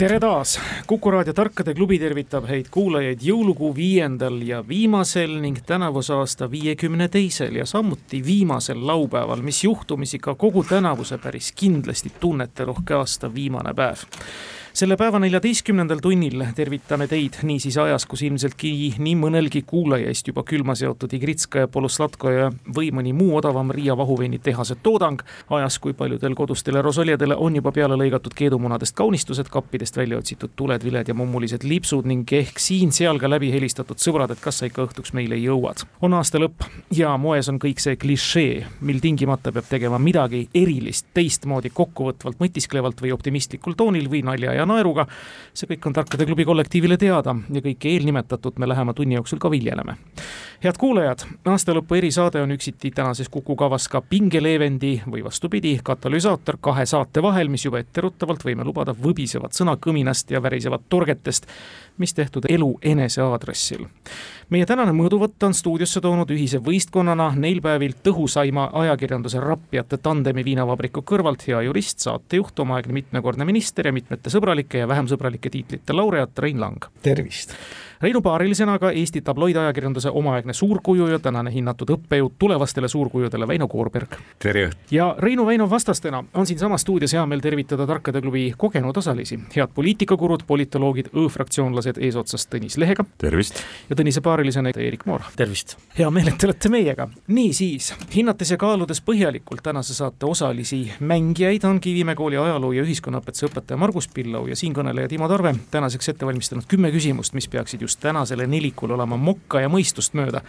tere taas, Kuku raadio Tarkade klubi tervitab häid kuulajaid jõulukuu viiendal ja viimasel ning tänavuse aasta viiekümne teisel ja samuti viimasel laupäeval, mis juhtumisi ka kogu tänavuse päris kindlasti tunneterohke aasta viimane päev selle päeva neljateistkümnendal tunnil tervitame teid niisiis ajas, kus ilmseltki nii mõnelgi kuulajaist juba külma seotud Igritskaja, Poloslatkoja või mõni muu odavam Riia vahuveinitehase toodang. ajas, kui paljudel kodustele rosoljadele on juba peale lõigatud keedumunadest kaunistused, kappidest välja otsitud tuled, viled ja mummulised lipsud ning ehk siin-seal ka läbi helistatud sõbrad, et kas sa ikka õhtuks meile jõuad. on aasta lõpp ja moes on kõik see klišee, mil tingimata peab tegema midagi erilist, teistmoodi, kokkuvõtvalt, mõtisklevalt või optimistlikul toonil või nalja ja naeruga. see kõik on Tarkade klubi kollektiivile teada ja kõike eelnimetatut me lähema tunni jooksul ka viljeleme. head kuulajad, aastalõpu erisaade on üksiti tänases Kuku kavas ka pingeleevendi või vastupidi, katalüsaator kahe saate vahel, mis juba etteruttavalt võime lubada võbisevat sõnakõminast ja värisevat torgetest, mis tehtud elu enese aadressil meie tänane mõõduvõtt on stuudiosse toonud ühise võistkonnana neil päevil tõhusaima ajakirjanduse rappijate tandemi viinavabriku kõrvalt hea jurist, saatejuht, omaaegne mitmekordne minister ja mitmete sõbralike ja vähem sõbralike tiitlite laureaat Rein Lang. tervist Reinu paarilisena ka Eesti tabloidajakirjanduse omaaegne suurkuju ja tänane hinnatud õppejõud tulevastele suurkujudele Väino Koorberg. tere ja Reinu Väino vastastena on siinsamas stuudios hea meel tervitada Tarkade klubi kogenud osalisi, head poliitikakurud, politoloogid, õ-fraktsioonlased eesotsas Tõnis Lehega. tervist! ja Tõnise paarilisena Eerik Moor. tervist! hea meel, et te olete meiega. niisiis, hinnates ja kaaludes põhjalikult tänase saate osalisi mängijaid, on Kivimäe kooli ajaloo ja ühiskonnaõpetuse õpetaja Margus Pillau ja siinkõneleja Timo Tarve tänaseks ette valmistanud kümme küsimust, mis peaksid just tänasele nelikule olema mokka ja mõistust mööda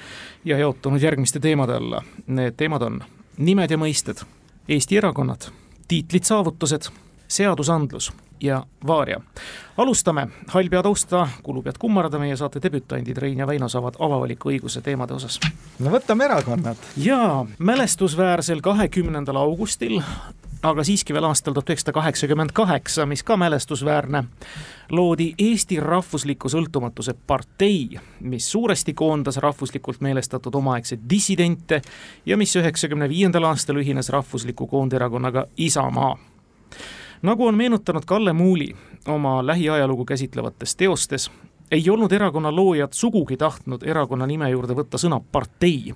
ja jaotunud järgmiste teemade alla. Need teemad on nimed ja mõisted, Eesti erakonnad, tiitlid, saavutused, seadusandlus ja Vaaria. alustame, hall pea tausta, kulu pead kummardada, meie saate debütandid Rein ja Väino saavad avavaliku õiguse teemade osas. no võtame erakonnad. jaa, mälestusväärsel kahekümnendal augustil aga siiski veel aastal tuhat üheksasada kaheksakümmend kaheksa, mis ka mälestusväärne, loodi Eesti Rahvusliku Sõltumatuse Partei, mis suuresti koondas rahvuslikult meelestatud omaaegseid dissidente ja mis üheksakümne viiendal aastal ühines rahvusliku koonderakonnaga Isamaa. Nagu on meenutanud Kalle Muuli oma lähiajalugu käsitlevates teostes, ei olnud erakonna loojad sugugi tahtnud erakonna nime juurde võtta sõna partei,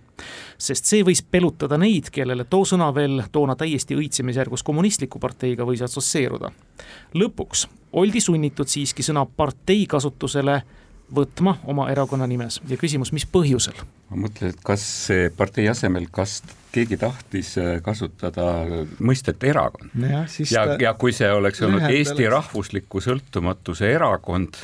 sest see võis pelutada neid, kellele too sõna veel toona täiesti õitsemisjärgus kommunistliku parteiga võis assotsieeruda. lõpuks oldi sunnitud siiski sõna partei kasutusele võtma oma erakonna nimes ja küsimus, mis põhjusel? ma mõtlen, et kas see partei asemel, kas keegi tahtis äh, kasutada mõistet erakond. ja, ja, ja kui see oleks olnud Eesti rahvusliku sõltumatuse erakond,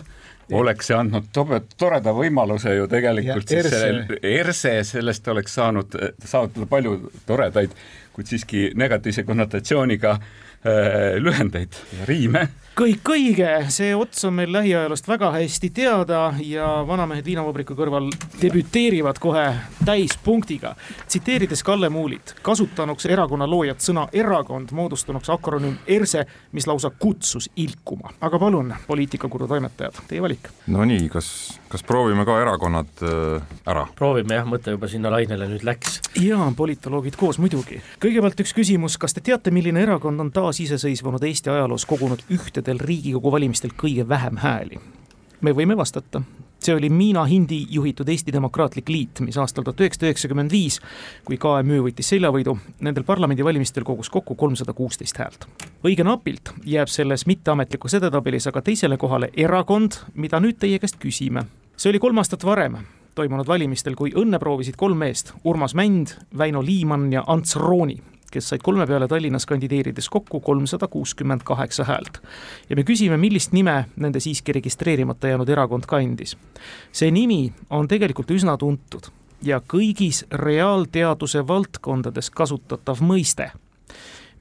oleks see andnud tobe, toreda võimaluse ju tegelikult ja, siis selle ERSE, sellest oleks saanud saavutada palju toredaid, kuid siiski negatiivse konnotatsiooniga äh, lühendeid ja riime kõik õige, see ots on meil lähiajaloost väga hästi teada ja vanamehed viinavabriku kõrval debüteerivad kohe täispunktiga. tsiteerides Kalle Muulit, kasutanuks erakonna loojat sõna erakond, moodustanuks akronüüm ERSE, mis lausa kutsus ilkuma. aga palun, poliitikakuru toimetajad, teie valik. Nonii, kas, kas proovime ka erakonnad äh, ära? proovime jah, mõte juba sinna lainele nüüd läks. jaa, politoloogid koos muidugi. kõigepealt üks küsimus, kas te teate, milline erakond on taasiseseisvunud Eesti ajaloos kogunud ühte viimastel Riigikogu valimistel kõige vähem hääli? me võime vastata, see oli Miina Hindi juhitud Eesti Demokraatlik Liit, mis aastal tuhat üheksasada üheksakümmend viis, kui KMÜ võitis seljavõidu, nendel parlamendivalimistel kogus kokku kolmsada kuusteist häält. õige napilt jääb selles mitteametlikus edetabelis aga teisele kohale erakond, mida nüüd teie käest küsime. see oli kolm aastat varem toimunud valimistel, kui õnne proovisid kolm meest, Urmas Mänd, Väino Liimann ja Ants Rooni kes said kolme peale Tallinnas kandideerides kokku kolmsada kuuskümmend kaheksa häält. ja me küsime, millist nime nende siiski registreerimata jäänud erakond kandis. see nimi on tegelikult üsna tuntud ja kõigis reaalteaduse valdkondades kasutatav mõiste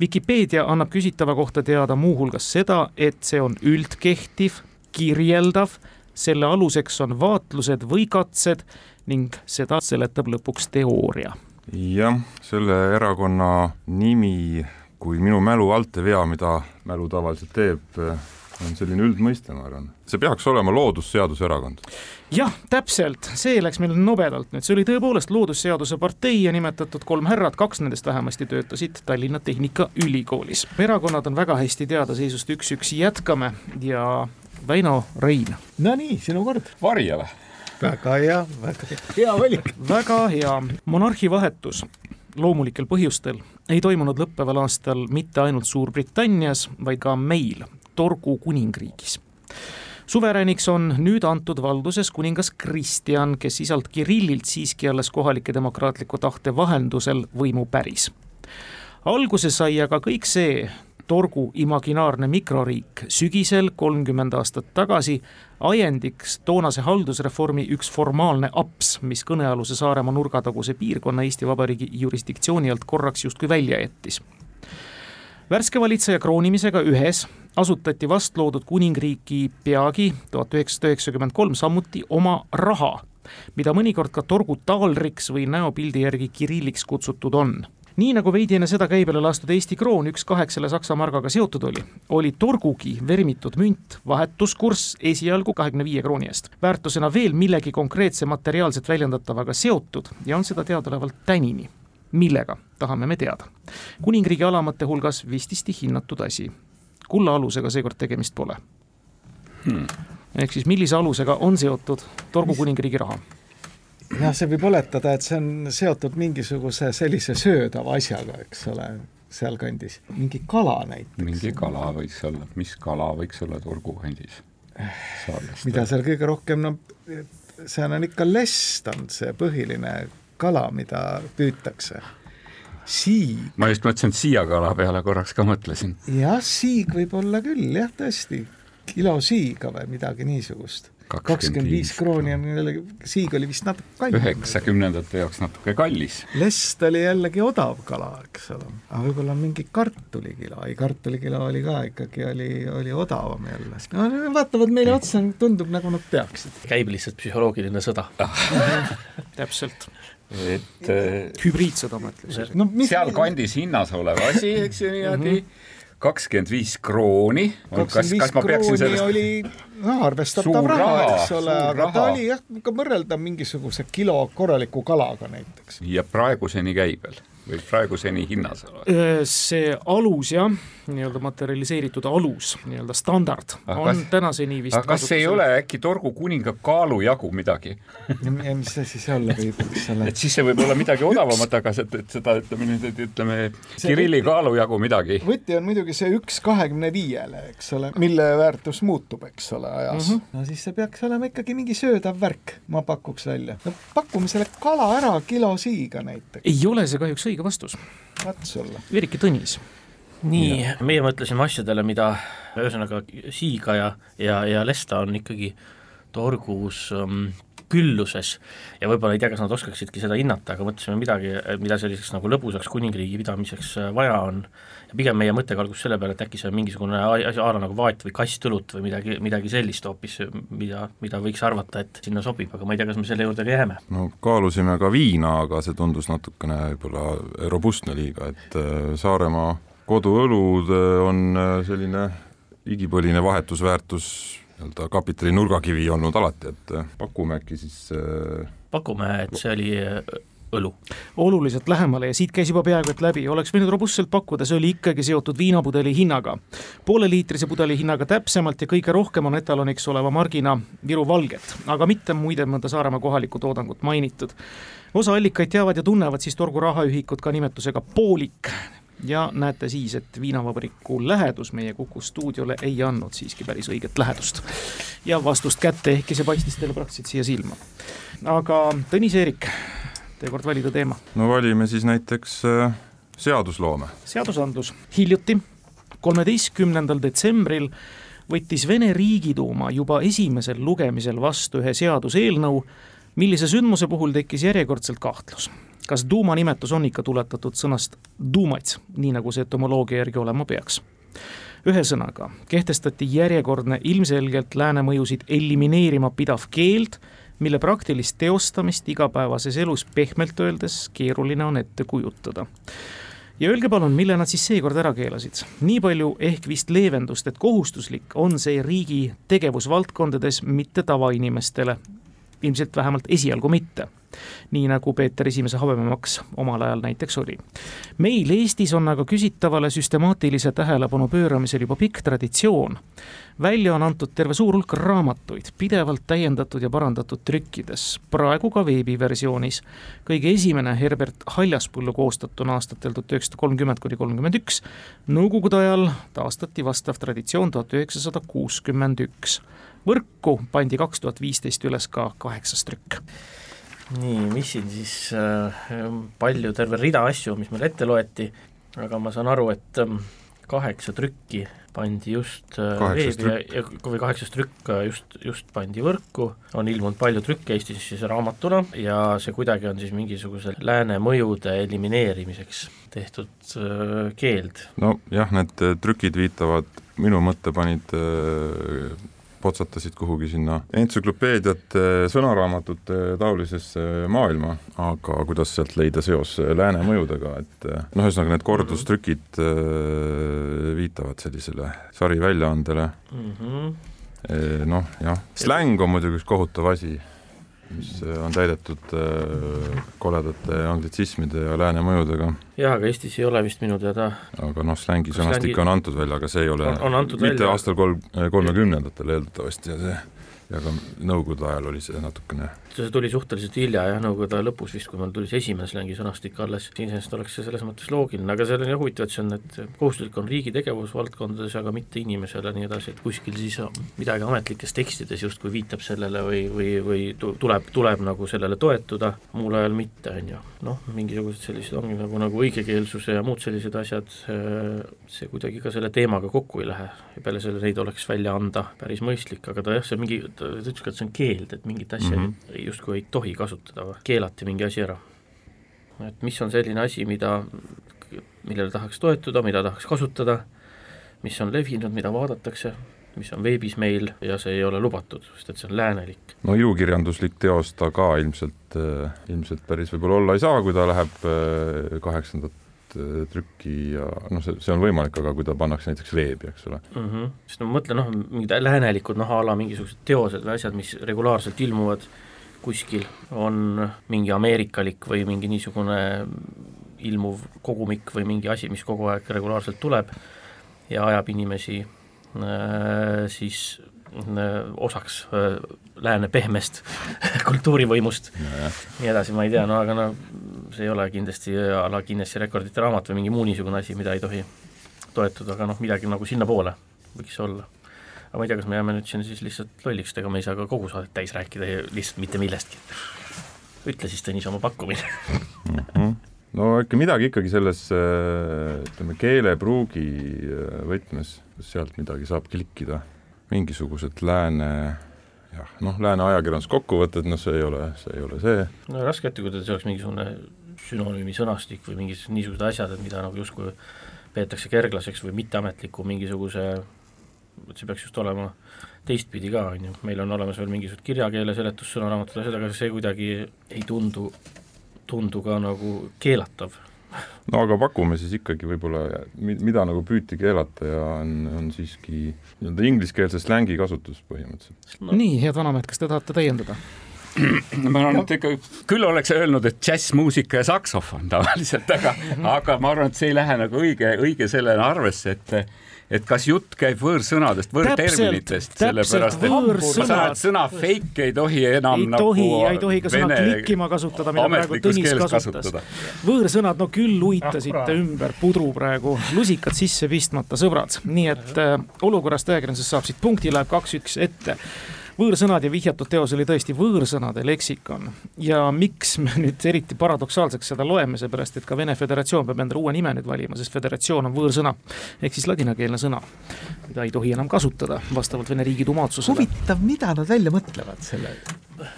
Vikipeedia annab küsitava kohta teada muuhulgas seda, et see on üldkehtiv, kirjeldav, selle aluseks on vaatlused või katsed ning seda seletab lõpuks teooria. Jah, selle erakonna nimi, kui minu mälu alt ei vea, mida mälu tavaliselt teeb, on selline üldmõiste, ma arvan. see peaks olema loodusseaduse erakond. jah, täpselt, see läks meil nobedalt nüüd, see oli tõepoolest Loodusseaduse partei ja nimetatud kolm härrat, kaks nendest vähemasti töötasid Tallinna Tehnikaülikoolis. erakonnad on väga hästi teada seisust üks-üks, jätkame ja Väino Rein. Nonii, sinu kord. varja või? Väga hea, väga hea valik. väga hea, monarhi vahetus loomulikel põhjustel ei toimunud lõppeval aastal mitte ainult Suurbritannias, vaid ka meil, Torgu kuningriigis suverääniks on nüüd antud valduses kuningas Kristjan, kes isalt Kirillilt siiski alles kohalike demokraatliku tahte vahendusel võimu päris. alguse sai aga kõik see Torgu imaginaarne mikroriik. Sügisel kolmkümmend aastat tagasi ajendiks toonase haldusreformi üks formaalne aps, mis kõnealuse Saaremaa nurgataguse piirkonna Eesti Vabariigi jurisdiktsiooni alt korraks justkui välja jättis. Värske valitseja kroonimisega ühes asutati vastloodud kuningriiki peagi, tuhat üheksasada üheksakümmend kolm, samuti oma raha, mida mõnikord ka torgu taalriks või näopildi järgi Kirilliks kutsutud on nii nagu veidi enne seda käibele lastud Eesti kroon üks kaheksale Saksa margaga seotud oli, oli torgugi vermitud münt vahetuskurss esialgu kahekümne viie krooni eest. väärtusena veel millegi konkreetse materiaalselt väljendatavaga seotud ja on seda teadaolevalt tänini. millega, tahame me teada. kuningriigi alamate hulgas vististi hinnatud asi kulla alusega seekord tegemist pole hmm.. ehk siis millise alusega on seotud Torgu kuningriigi raha? Jah, see võib oletada, et see on seotud mingisuguse sellise söödava asjaga, eks ole, sealkandis, mingi kala näiteks. mingi kala võiks olla, mis kala võiks olla Turgu kandis? mida seal kõige rohkem, no seal on ikka lest on see põhiline kala, mida püütakse siig. ma just mõtlesin, et siiakala peale korraks ka mõtlesin. jah, siig võib olla küll, jah, tõesti, kilo siiga või midagi niisugust. kakskümmend viis krooni on jällegi, siig oli vist natuke kallim. üheksakümnendate jaoks natuke kallis. lest oli jällegi odav kala, eks ole, aga võib-olla mingi kartulikilo, ei kartulikilo oli ka ikkagi, oli, oli odavam jälle. no vaatavad meile otsa, tundub nagu nad peaksid. käib lihtsalt psühholoogiline sõda täpselt et äh, hübriidsõda ma ütleks no,. sealkandis hinnas olev asi, eks ju niimoodi mm, kakskümmend viis krooni. kakskümmend viis krooni sellest... oli no, arvestatav raha, eks ole, aga raha. ta oli jah, ka võrreldav mingisuguse kilo korraliku kalaga näiteks. ja praeguseni käib veel või praeguseni hinnas? see alus jah, nii-öelda materialiseeritud alus, nii-öelda standard aga on tänaseni vist aga kas see ei ole äkki Torgu kuninga kaalujagu midagi ja mis see siis olla võib, eks ole? et siis see võib olla midagi odavamat, aga et, et seda ütleme nüüd, ütleme Kirilli kaalujagu midagi. võti on muidugi see üks kahekümne viiele, eks ole, mille väärtus muutub, eks ole, ajas mm. -hmm. no siis see peaks olema ikkagi mingi söödav värk, ma pakuks välja. no pakume selle kala ära kilo siiga näiteks. ei ole see kahjuks õige vastus. vaat sulle. Virike Tõnis. nii, meie mõtlesime asjadele, mida ühesõnaga Siiga ja, ja, ja Lesta on ikkagi torgus um, külluses ja võib-olla ei tea, kas nad oskaksidki seda hinnata, aga mõtlesime midagi, mida selliseks nagu lõbusaks kuningriigi pidamiseks äh, vaja on ja pigem meie mõte kalgus selle peale, et äkki see on mingisugune asi a la nagu vaat või kast õlut või midagi, midagi sellist hoopis, mida, mida võiks arvata, et sinna sobib, aga ma ei tea, kas me selle juurde ka jääme. no kaalusime ka viina, aga see tundus natukene võib-olla robustne liiga, et äh, Saaremaa koduõlud äh, on selline igipõline vahetusväärtus nii-öelda kapitali nurgakivi olnud alati, et pakume äkki siis pakume, et see oli õlu. oluliselt lähemale ja siit käis juba peaaegu et läbi, oleks võinud robustselt pakkuda, see oli ikkagi seotud viinapudeli hinnaga. pooleliitrise pudeli hinnaga täpsemalt ja kõige rohkem on etaloniks oleva margina Viru valget, aga mitte muide mõnda Saaremaa kohalikku toodangut mainitud. osa allikaid teavad ja tunnevad siis Torgu rahaühikut ka nimetusega poolik ja näete siis, et viinavabriku lähedus meie Kuku stuudiole ei andnud siiski päris õiget lähedust. ja vastust kätte, ehkki see paistis teile praktiliselt siia silma. aga Tõnis Eerik, teie kord valida teema. no valime siis näiteks äh, seadusloome. seadusandlus, hiljuti, kolmeteistkümnendal detsembril võttis Vene Riigiduuma juba esimesel lugemisel vastu ühe seaduseelnõu, millise sündmuse puhul tekkis järjekordselt kahtlus. Kas duuma nimetus on ikka tuletatud sõnast dumats, nii nagu see etümoloogia järgi olema peaks? ühesõnaga, kehtestati järjekordne ilmselgelt lääne mõjusid elimineerima pidav keeld, mille praktilist teostamist igapäevases elus pehmelt öeldes keeruline on ette kujutada ja öelge palun, mille nad siis seekord ära keelasid? nii palju ehk vist leevendust, et kohustuslik on see riigi tegevusvaldkondades, mitte tavainimestele. Ilmselt vähemalt esialgu mitte nii nagu Peeter Esimese habememaks omal ajal näiteks oli. meil Eestis on aga küsitavale süstemaatilise tähelepanu pööramisel juba pikk traditsioon. välja on antud terve suur hulk raamatuid, pidevalt täiendatud ja parandatud trükkides, praegu ka veebiversioonis. kõige esimene Herbert Haljaspõllu koostatuna aastatel tuhat üheksasada kolmkümmend kuni kolmkümmend üks, nõukogude ajal taastati vastav traditsioon tuhat üheksasada kuuskümmend üks võrku pandi kaks tuhat viisteist üles ka kaheksas trükk nii, mis siin siis äh,, palju, terve rida asju, mis meil ette loeti, aga ma saan aru, et ähm, kaheksa trükki pandi just äh, veebi ja, ja või kaheksas trükk äh, just, just pandi võrku, on ilmunud palju trükke Eestis siis raamatuna ja see kuidagi on siis mingisuguse lääne mõjude elimineerimiseks tehtud äh, keeld. nojah, need äh, trükid viitavad, minu mõtte panid äh, potsatasid kuhugi sinna entsüklopeediate, sõnaraamatute taolisesse maailma, aga kuidas sealt leida seos lääne mõjudega, et noh, ühesõnaga need kordustrükid äh, viitavad sellisele sariväljaandele mm -hmm.. noh, jah, släng on muidugi üks kohutav asi mis äh, on täidetud äh, koledate anglitsismide ja lääne mõjudega. jah, aga Eestis ei ole vist minu teada aga noh, slängi sõnastik slängi... on antud välja, aga see ei ole on, on mitte välja. aastal kolm, kolmekümnendatel eeldatavasti ja see ja ka nõukogude ajal oli see natukene see tuli suhteliselt hilja jah, nõukogude aja lõpus vist, kui mul tuli see esimene slängi sõnastik alles, iseenesest oleks see selles mõttes loogiline, aga seal on jah huvitav, et see on, et kohustuslik on riigi tegevusvaldkondades, aga mitte inimesele nii edasi, et kuskil siis midagi ametlikes tekstides justkui viitab sellele või, või, või tuleb, tuleb nagu sellele toetuda, muul ajal mitte, on ju. noh, mingisugused sellised ongi nagu, nagu õigekeelsuse ja muud sellised asjad, see kuidagi ka selle teemaga kokku ei lähe ja peale selle neid oleks välja anda päris mõistlik, aga ta jah, see mingi ta ütles ka, et see on keeld, et mingit asja mm -hmm. justkui ei tohi kasutada või keelati mingi asi ära. et mis on selline asi, mida, millele tahaks toetuda, mida tahaks kasutada, mis on levinud, mida vaadatakse, mis on veebis meil ja see ei ole lubatud, sest et see on läänelik. no ilukirjanduslik teos ta ka ilmselt, ilmselt päris võib-olla olla ei saa, kui ta läheb eh, kaheksandat trükki ja noh, see, see on võimalik, aga kui ta pannakse näiteks veebi, eks ole mm. -hmm. sest ma mõtlen noh, mingid läänelikud noh, a la mingisugused teosed või asjad, mis regulaarselt ilmuvad kuskil, on mingi ameerikalik või mingi niisugune ilmuv kogumik või mingi asi, mis kogu aeg regulaarselt tuleb ja ajab inimesi äh, siis äh, osaks äh, lääne pehmest kultuurivõimust ja nii edasi, ma ei tea, no aga no see ei ole kindlasti a la Guinessi rekordite raamat või mingi muu niisugune asi, mida ei tohi toetuda, aga noh, midagi nagu sinnapoole võiks olla. aga ma ei tea, kas me jääme nüüd siin siis lihtsalt lolliks, ega me ei saa ka kogu saadet täis rääkida lihtsalt mitte millestki. ütle siis, Tõnis, oma pakkumine mm. -hmm no ikka midagi ikkagi selles ütleme, keelepruugi võtmes, sealt midagi saab klikkida, mingisugused lääne jah, noh, lääne ajakirjanduskokkuvõtted, noh, see ei ole, see ei ole see. no raske ette kujutada, et see oleks mingisugune sünonüümi sõnastik või mingid niisugused asjad, et mida nagu justkui peetakse kerglaseks või mitteametliku mingisuguse, et see peaks just olema teistpidi ka, on ju, meil on olemas veel mingisugused kirjakeele seletussõnaraamatud, asjad, aga see kuidagi ei tundu, tundu ka nagu keelatav no aga pakume siis ikkagi võib-olla, mida nagu püüti keelata ja on, on siiski nii-öelda ingliskeelse slängi kasutus põhimõtteliselt no.. nii, head vanamehed, kas te tahate täiendada? ma arvan, et ikka küll oleks öelnud, et džässmuusika ja saksofon tavaliselt, aga -hmm. aga ma arvan, et see ei lähe nagu õige, õige sellele arvesse, et et kas jutt käib võõrsõnadest, võõrterminitest, sellepärast et ma saan, et sõna fake ei tohi enam ei nagu tohi, ei tohi ka sõna klikkima kasutada, mida praegu Tõnis kasutas. võõrsõnad, no küll uitasite ümber pudru praegu, lusikad sisse pistmata, sõbrad, nii et äh, olukorrast ajakirjanduses saab siit punkti, läheb kaks-üks ette võõrsõnad ja vihjatud teos oli tõesti võõrsõnade leksikon. ja miks me nüüd eriti paradoksaalseks seda loeme, seepärast et ka Vene Föderatsioon peab endale uue nime nüüd valima, sest föderatsioon on võõrsõna ehk siis ladinakeelne sõna, mida ei tohi enam kasutada vastavalt Vene Riigiduuma otsusele. huvitav, mida nad välja mõtlevad selle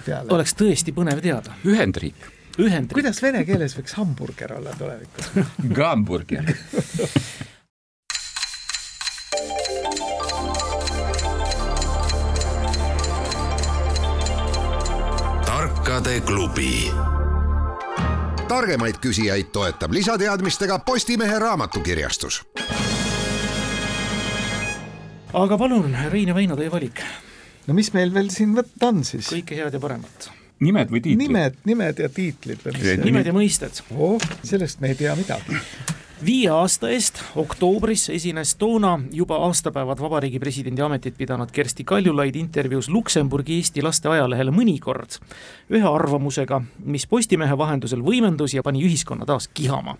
peale? oleks tõesti põnev teada. Ühendriik Ühendriik. kuidas vene keeles võiks hamburger olla tulevikus Hamburger tarkade klubi. targemaid küsijaid toetab lisateadmistega Postimehe raamatukirjastus. aga palun, Rein ja Väino, teie valik. no mis meil veel siin võtta on siis? kõike head ja paremat nimed või tiitlid? nimed, nimed ja tiitlid või mis? nimed ja mõisted. oh, sellest me ei tea midagi viie aasta eest oktoobris esines toona juba aastapäevad vabariigi presidendi ametit pidanud Kersti Kaljulaid intervjuus Luksemburgi Eesti laste ajalehele mõnikord. Ühe arvamusega, mis Postimehe vahendusel võimendus ja pani ühiskonna taas kihama.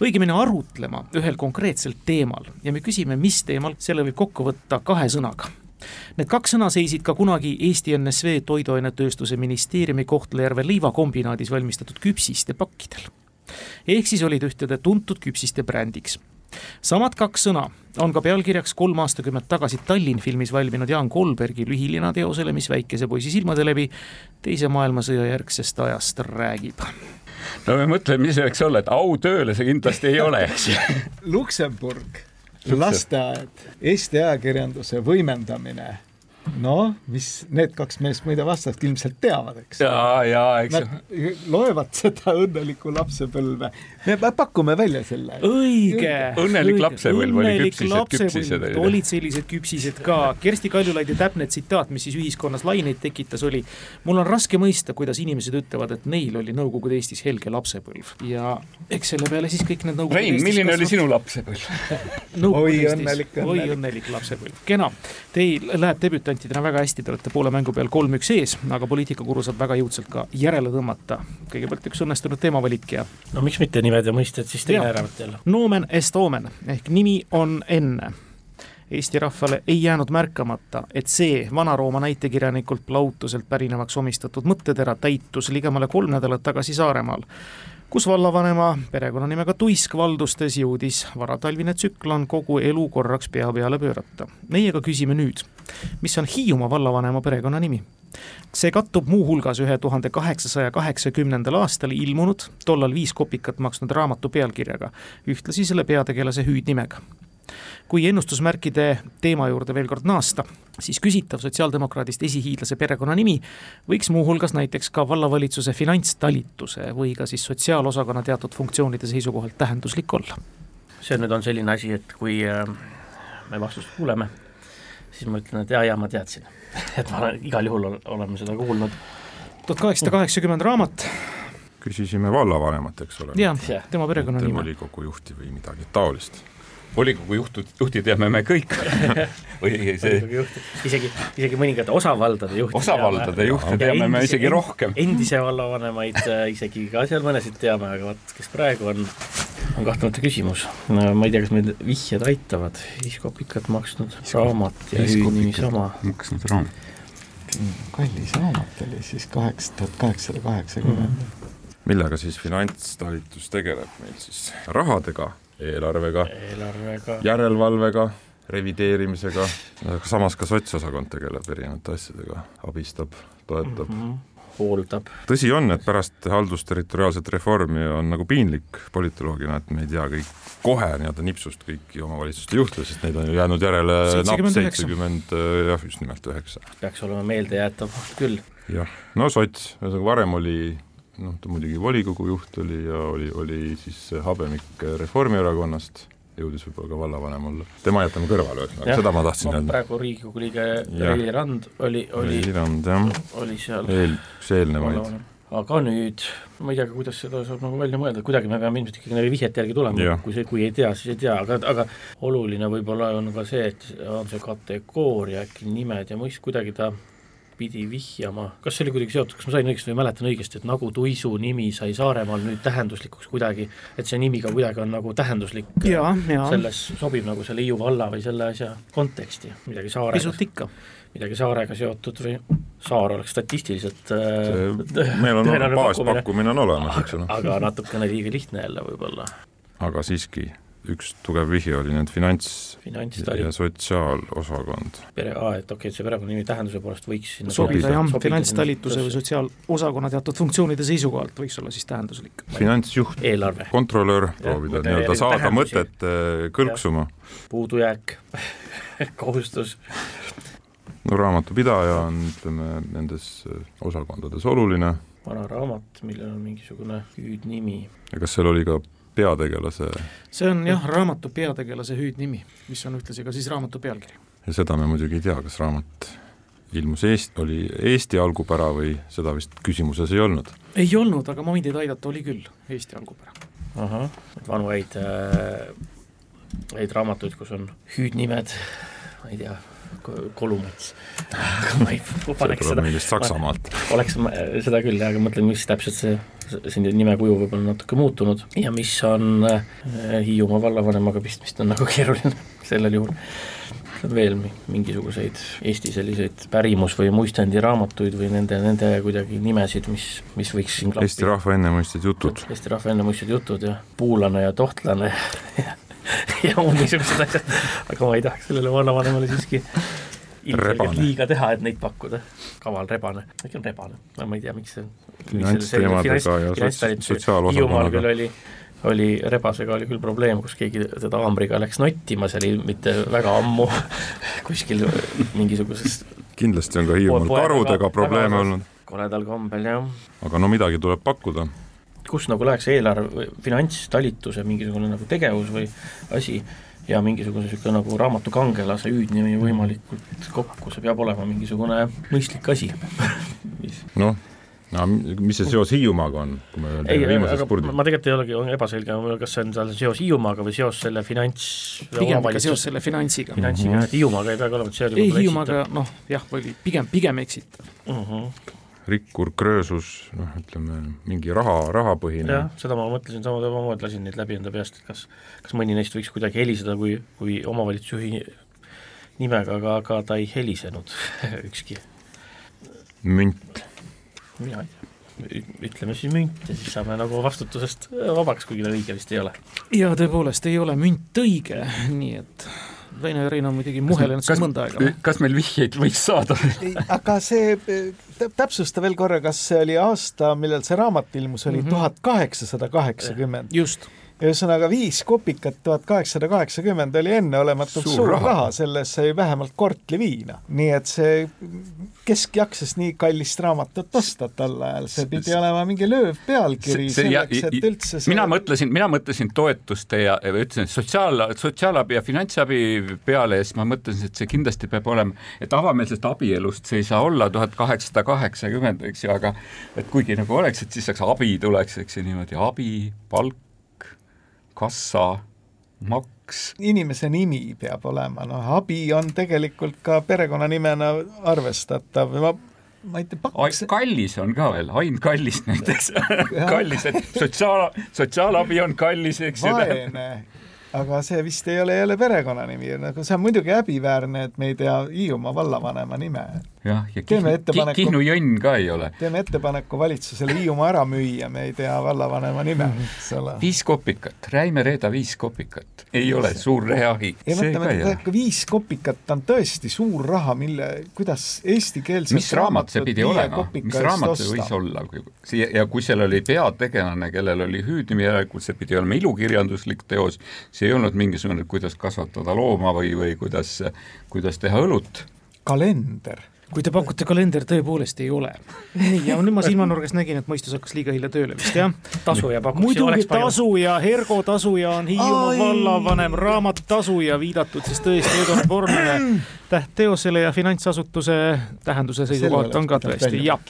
õigemini arutlema ühel konkreetsel teemal ja me küsime, mis teemal, selle võib kokku võtta kahe sõnaga. Need kaks sõna seisid ka kunagi Eesti NSV Toiduainetööstuse ministeeriumi Kohtla-Järve leivakombinaadis valmistatud küpsiste pakkidel ehk siis olid ühtede tuntud küpsiste brändiks. samad kaks sõna on ka pealkirjaks kolm aastakümmet tagasi Tallinn filmis valminud Jaan Kolbergi lühilinateosele, mis väikese poisi silmade läbi teise maailmasõja järgsest ajast räägib. No me mõtleme, mis see võiks olla, et autööle see kindlasti ei ole, eks ju Luksemburg, lasteaed, Eesti ajakirjanduse võimendamine noh, mis need kaks meest muide vastast ilmselt teavad, eks. ja, ja eks. Nad loevad seda õnnelikku lapsepõlve. me pakume välja selle. õige. õnnelik lapsepõlv oli küpsised, küpsised. olid sellised küpsised ka. Kersti Kaljulaidi täpne tsitaat, mis siis ühiskonnas laineid tekitas, oli. mul on raske mõista, kuidas inimesed ütlevad, et neil oli Nõukogude Eestis helge lapsepõlv ja eks selle peale siis kõik need Nõukogude Rein, milline oli sinu lapsepõlv oi õnnelik, õnnelik. oi õnnelik lapsepõlv, kena. Teil läheb debütant debütantidena väga hästi, te olete poole mängu peal kolm-üks ees, aga poliitikakuru saab väga jõudsalt ka järele tõmmata. kõigepealt üks õnnestunud teemavalik ja. no miks mitte nimed ja mõisted siis teine äärevalt jälle. Nomen est omen ehk nimi on enne Eesti rahvale ei jäänud märkamata, et see Vana-Rooma näitekirjanikult Plautuselt pärinevaks omistatud mõttetera täitus ligemale kolm nädalat tagasi Saaremaal kus vallavanema perekonnanimega Tuisk valdustes jõudis varatalvine tsüklon kogu elu korraks pea peale pöörata. meie ka küsime nüüd, mis on Hiiumaa vallavanema perekonnanimi? see kattub muuhulgas ühe tuhande kaheksasaja kaheksakümnendal aastal ilmunud, tollal viis kopikat maksnud raamatu pealkirjaga, ühtlasi selle peategelase hüüdnimega kui ennustusmärkide teema juurde veel kord naasta, siis küsitav sotsiaaldemokraadist esihiidlase perekonnanimi võiks muuhulgas näiteks ka vallavalitsuse finantstalituse või ka siis sotsiaalosakonna teatud funktsioonide seisukohalt tähenduslik olla. see nüüd on selline asi, et kui äh, me vastust kuuleme, siis ma ütlen, et jaa, jaa, ma teadsin et ma olen, igal juhul oleme seda kuulnud. tuhat kaheksasada kaheksakümmend raamat. küsisime vallavanemat, eks ole. jah, tema perekonnanimi. volikogu juhti või midagi taolist volikogu juhtud, juhti teame me kõik või see isegi, isegi mõningate osavaldade juhte osavaldade juhte teame me isegi rohkem. endise vallavanemaid äh, isegi ka seal mõnesid teame, aga vot, kes praegu on, on kahtlemata küsimus. ma ei tea, kas meid vihjed aitavad, Iskopikat maksnud raamat ja nimi sama. maksnud raamat. kallis raamat oli siis kaheksa tuhat kaheksasada kaheksakümmend. millega siis finantstalitus tegeleb meil siis, rahadega eelarvega, eelarvega., järelevalvega, revideerimisega, samas ka sotsosakond tegeleb erinevate asjadega, abistab, toetab mm. -hmm hooldab. tõsi on, et pärast haldusterritoriaalset reformi on nagu piinlik politoloogina, et me ei tea kõik kohe nii-öelda nipsust kõiki omavalitsuste juhte, sest neid on ju jäänud järele napp seitsekümmend, jah, just nimelt üheksa. peaks olema meeldejäetav küll. jah, no sots, ühesõnaga varem oli noh, ta muidugi volikogu juht oli ja oli, oli siis Habemik Reformierakonnast, jõudis võib-olla ka vallavanem olla. tema jätame kõrvale, ühesõnaga, seda ma tahtsin öelda. praegu Riigikogu liige Reili Rand oli, oli, oli seal eel, üks eelnevaid. aga nüüd, ma ei tea, kuidas seda saab nagu välja mõelda, kuidagi me peame ilmselt ikkagi nende vihjete järgi tulema, kui see, kui ei tea, siis ei tea, aga, aga oluline võib-olla on ka see, et on see kategooria äkki nimed ja mõist kuidagi ta pidi vihjama, kas see oli kuidagi seotud, kas ma sain õigesti või mäletan õigesti, et nagu Tuisu nimi sai Saaremaal nüüd tähenduslikuks kuidagi, et see nimi ka kuidagi on nagu tähenduslik, selles sobib nagu selle Hiiu valla või selle asja konteksti, midagi Saarega. pisut ikka. midagi Saarega seotud või Saar oleks statistiliselt see, äh, meil on baaspakkumine on olemas, eks ole. aga natukene liiga lihtne jälle võib-olla. aga siiski üks tugev vihje oli nüüd finants, finants ja sotsiaalosakond. pere, aa, et okei okay,, et see perekonnanimi tähenduse poolest võiks sinna sobida, jah, finantstalituse või sotsiaalosakonna teatud funktsioonide seisukohalt võiks olla siis tähenduslik. finantsjuht, kontrolöör, proovida nii-öelda saada tähendusi. mõtet äh, kõlksuma. puudujääk kohustus. no raamatupidaja on, ütleme, nendes äh, osakondades oluline vana raamat, millel on mingisugune hüüdnimi. ja kas seal oli ka peategelase? see on jah, raamatu peategelase hüüdnimi, mis on ühtlasi ka siis raamatu pealkiri. ja seda me muidugi ei tea, kas raamat ilmus Eest-, oli Eesti algupära või seda vist küsimuses ei olnud? ei olnud, aga ma võin teid aidata, oli küll Eesti algupära. ahah, vanu häid äh,, häid raamatuid, kus on hüüdnimed, ma ei tea, Kolumets. ma ei paneks seda. Saksamaalt. oleks seda küll, aga mõtlen, mis täpselt see, siin nime kuju võib-olla natuke muutunud ja mis on äh, Hiiumaa vallavanemaga pistmist on nagu keeruline sellel juhul veel mingisuguseid Eesti selliseid pärimus- või muistendiraamatuid või nende, nende kuidagi nimesid, mis, mis võiks siin klappida? Eesti rahva ennemuistsed jutud. Eesti rahva ennemuistsed jutud, jah. puulane ja tohtlane ja muud niisugused asjad, aga ma ei tahaks sellele vallavanemale siiski ilmselgelt liiga teha, et neid pakkuda. kaval rebane, äkki on rebane, ma ei tea, miks see finantsteemadega ja sotsiaalosakonnaga. küll oli, oli rebasega oli küll probleem, kus keegi teda haamriga läks nottima, see oli mitte väga ammu kuskil mingisuguses kindlasti on ka Hiiumaal karudega probleeme olnud. koledal kombel, jah. aga no midagi tuleb pakkuda kus nagu läheks eelarve, finantstalituse mingisugune nagu tegevus või asi ja mingisugune niisugune nagu raamatu kangelase hüüdnimi võimalikult kokku, see peab olema mingisugune mõistlik asi noh, no mis see seos Hiiumaaga on, kui me ei, aga spurdi. ma tegelikult ei olegi, on ebaselge, kas see on seal seos Hiiumaaga või seos selle finants pigem ikka seos selle finantsiga. finantsiga mm, -hmm. Hiiumaaga ei peagi olema, et see oli ei, Hiiumaaga noh, jah, oli pigem, pigem eksitav uh. Mhm. Rikkur, kröösus, noh, ütleme mingi raha, rahapõhine. jah, seda ma mõtlesin samamoodi, lasin neid läbi enda peast, et kas, kas mõni neist võiks kuidagi heliseda kui, kui omavalitsusjuhi nimega, aga, aga ta ei helisenud ükski. münt. mina ei tea ütleme siis münt ja siis saame nagu vastutusest vabaks, kuigi ta õige vist ei ole. jaa, tõepoolest ei ole münt õige, nii et Väino ja Rein on muidugi muhelenud siin mõnda aega. kas meil vihjeid võiks saada aga see, täpsusta veel korra, kas see oli aasta, millal see raamat ilmus, oli mhm. tuhat kaheksasada kaheksakümmend? just ühesõnaga viis kopikat, tuhat kaheksasada kaheksakümmend oli enneolematult suur, suur raha, raha., selles sai vähemalt kortli viina. nii et see, kes jaksas nii kallist raamatut osta tol ajal, see pidi olema mingi lööv pealkiri see, see, selleks, et üldse see mina mõtlesin, mina mõtlesin toetuste ja, ütlesin sotsiaal, sotsiaalabi ja finantsabi peale ja siis ma mõtlesin, et see kindlasti peab olema, et avameelsest abielust see ei saa olla tuhat kaheksasada kaheksakümmend, eks ju, aga et kuigi nagu oleks, et siis saaks abi tuleks, eks ju niimoodi, abi, palk, kassa, maks. inimese nimi peab olema, noh, abi on tegelikult ka perekonnanimena arvestatav, ma ma ei tea, paks kallis on ka veel, Ain Kallis näiteks kallis, et sotsiaal, sotsiaalabi on kallis, eks ju. vaene aga see vist ei ole jälle perekonnanimi, nagu see on muidugi häbiväärne, et me ei tea Hiiumaa vallavanema nime. Jah, ja Kihnu, Kihnu Jõnn ka ei ole. teeme ettepaneku valitsusele Hiiumaa ära müüa, me ei tea vallavanema nime, eks ole. viis kopikat, Räime Reeda viis kopikat, ei ole suur reahi. ei mõtle, et viis kopikat on tõesti suur raha, mille, kuidas eestikeelset mis raamat see pidi olema, mis raamat see võis olla, ja kui seal oli peategelane, kellel oli hüüdnimi, järelikult see pidi olema ilukirjanduslik teos, see ei olnud mingisugune, kuidas kasvatada looma või, või kuidas, kuidas teha õlut. kalender kui te pakute kalender, tõepoolest ei ole. ja nüüd ma silmanurgast nägin, et mõistus hakkas liiga hilja tööle vist jah. tasuja pakuks muidugi tasuja, Hergo tasuja on Hiiumaa vallavanem, raamat tasuja viidatud siis tõesti Eduard Vormele tähtteosele ja finantsasutuse tähenduse seisukohalt on ka tõesti jah.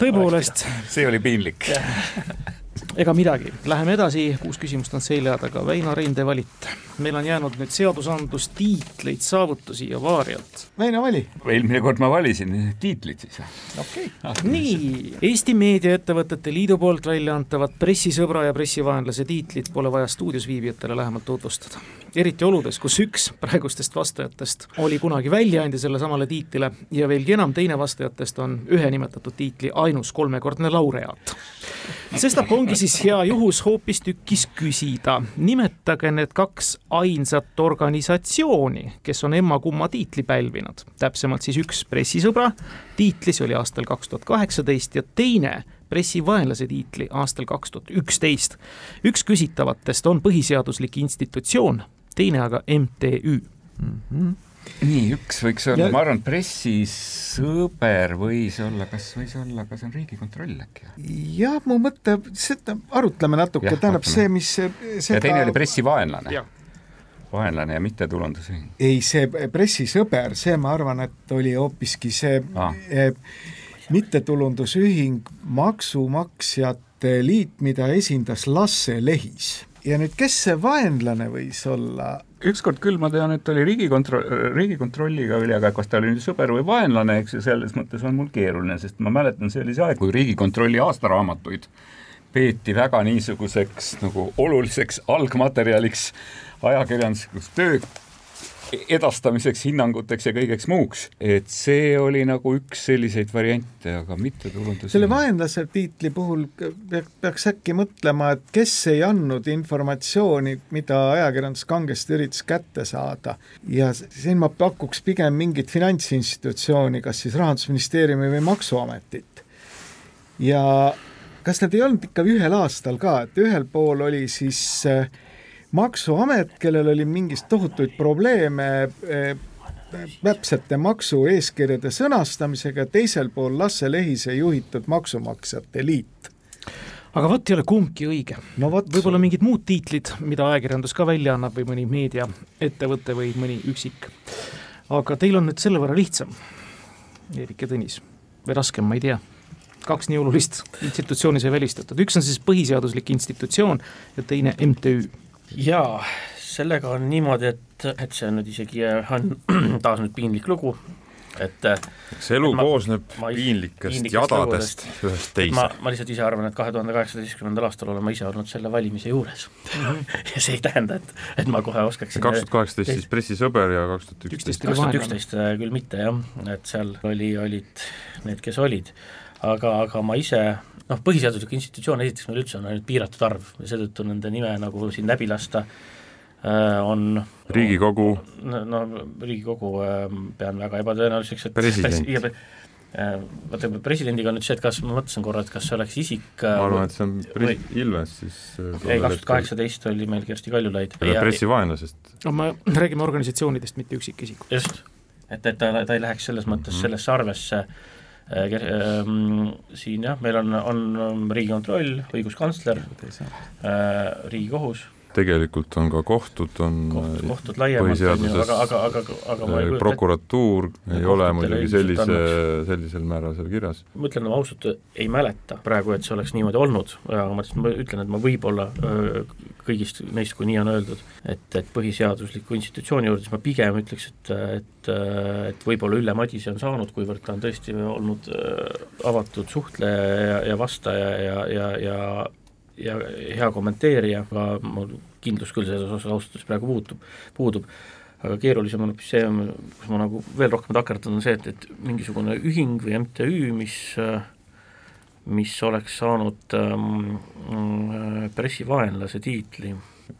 tõepoolest. see oli piinlik ega midagi, läheme edasi, kuus küsimust on selja taga, Väino Reinde valit. meil on jäänud nüüd seadusandlus, tiitleid, saavutusi ja vaariat. Väino vali. eelmine kord ma valisin tiitlid siis. okei okay. ah,. nii, Eesti Meediaettevõtete Liidu poolt välja antavat pressisõbra ja pressivaenlase tiitlit pole vaja stuudios viibijatele lähemalt tutvustada. eriti oludes, kus üks praegustest vastajatest oli kunagi väljaandja sellesamale tiitlile ja veelgi enam, teine vastajatest on ühe nimetatud tiitli ainus kolmekordne laureaat. sestap ongi siis siis hea juhus hoopistükkis küsida, nimetage need kaks ainsat organisatsiooni, kes on emma-kumma tiitli pälvinud. täpsemalt siis üks pressisõbra tiitli, see oli aastal kaks tuhat kaheksateist ja teine pressivaenlase tiitli aastal kaks tuhat üksteist. üks küsitavatest on põhiseaduslik institutsioon, teine aga MTÜ mm. -hmm nii, üks võiks olla, ma arvan, pressisõber võis olla, kas võis olla, kas on Riigikontroll äkki? jah, mu mõte, seda arutleme natuke, tähendab see, mis seda... ja teine oli pressivaenlane vaenlane ja mittetulundusühing? ei, see pressisõber, see ma arvan, et oli hoopiski see ah. mittetulundusühing Maksumaksjate Liit, mida esindas Lasse Lehis. Ja nüüd, kes see vaenlane võis olla? ükskord küll ma tean, et oli Riigikontroll, Riigikontrolliga oli, aga kas ta oli nüüd sõber või vaenlane, eks ju, selles mõttes on mul keeruline, sest ma mäletan, see oli see aeg, kui Riigikontrolli aastaraamatuid peeti väga niisuguseks nagu oluliseks algmaterjaliks ajakirjanduslikus töö edastamiseks, hinnanguteks ja kõigeks muuks. et see oli nagu üks selliseid variante, aga mitte tulundus. selle vaenlase tiitli puhul peaks äkki mõtlema, et kes ei andnud informatsiooni, mida ajakirjandus kangesti üritas kätte saada. ja siin ma pakuks pigem mingit finantsinstitutsiooni, kas siis Rahandusministeeriumi või Maksuametit. ja kas need ei olnud ikka ühel aastal ka, et ühel pool oli siis äh, maksuamet, kellel oli mingist tohutuid probleeme eh, täpsete maksueeskirjade sõnastamisega, teisel pool Lasse Lehise juhitud Maksumaksjate Liit aga vot ei ole kumbki õige no. võib-olla mingid muud tiitlid, mida ajakirjandus ka välja annab või mõni meediaettevõte või mõni üksik. aga teil on nüüd selle võrra lihtsam, Eerik ja Tõnis, või raskem, ma ei tea. kaks nii olulist institutsiooni sai välistatud, üks on siis põhiseaduslik institutsioon ja teine MTÜ jaa, sellega on niimoodi, et, et see on nüüd isegi, on taas nüüd piinlik lugu, et eks elu ma, koosneb ma, piinlikest jadadest ühest teise. ma, ma lihtsalt ise arvan, et kahe tuhande kaheksateistkümnendal aastal olen ma ise olnud selle valimise juures. Ja see ei tähenda, et, et ma kohe oskaksin kaks tuhat kaheksateist siis pressisõber ja kaks tuhat üksteist kaks tuhat üksteist äh, küll mitte jah, et seal oli, olid need, kes olid, aga, aga ma ise noh, põhiseaduslik institutsioon esiteks meil üldse on ainult piiratud arv ja seetõttu nende nime nagu siin läbi lasta äh, on Riigikogu no, no Riigikogu äh, pean väga ebatõenäoliseks, et president äh, vaata, presidendiga on nüüd see, et kas, ma mõtlesin korra, et kas see oleks isik ma arvan, et see on pres-, Ilves siis ei, kaks tuhat kaheksateist oli meil Kersti Kaljulaid. pressivaenlasest. no me räägime organisatsioonidest, mitte üksikisikutest. just, et, et ta, ta ei läheks selles mõttes mm -hmm. sellesse arvesse äh, Äh, ähm, siin jah, meil on, on Riigikontroll, õiguskantsler, äh, Riigikohus tegelikult on ka kohtud, on Koht, kohtud laiemalt, aga, aga, aga, aga ma ei kujuta prokuratuur ei ole muidugi sellise, sellisel määral seal kirjas. ma ütlen no, ausalt, ei mäleta praegu, et see oleks niimoodi olnud, aga ma lihtsalt, ütlen, et ma võib-olla kõigist neist, kui nii on öeldud, et, et põhiseadusliku institutsiooni juurde, siis ma pigem ütleks, et, et, et võib-olla Ülle Madise on saanud, kuivõrd ta on tõesti olnud avatud suhtleja ja, ja vastaja ja, ja, ja ja hea kommenteerija, aga mul kindlus küll selles osas ausalt öeldes praegu puutub, puudub. aga keerulisem on hoopis see, kus ma nagu veel rohkem takerdan, on see, et, et mingisugune ühing või MTÜ, mis mis oleks saanud ähm, pressivaenlase tiitli.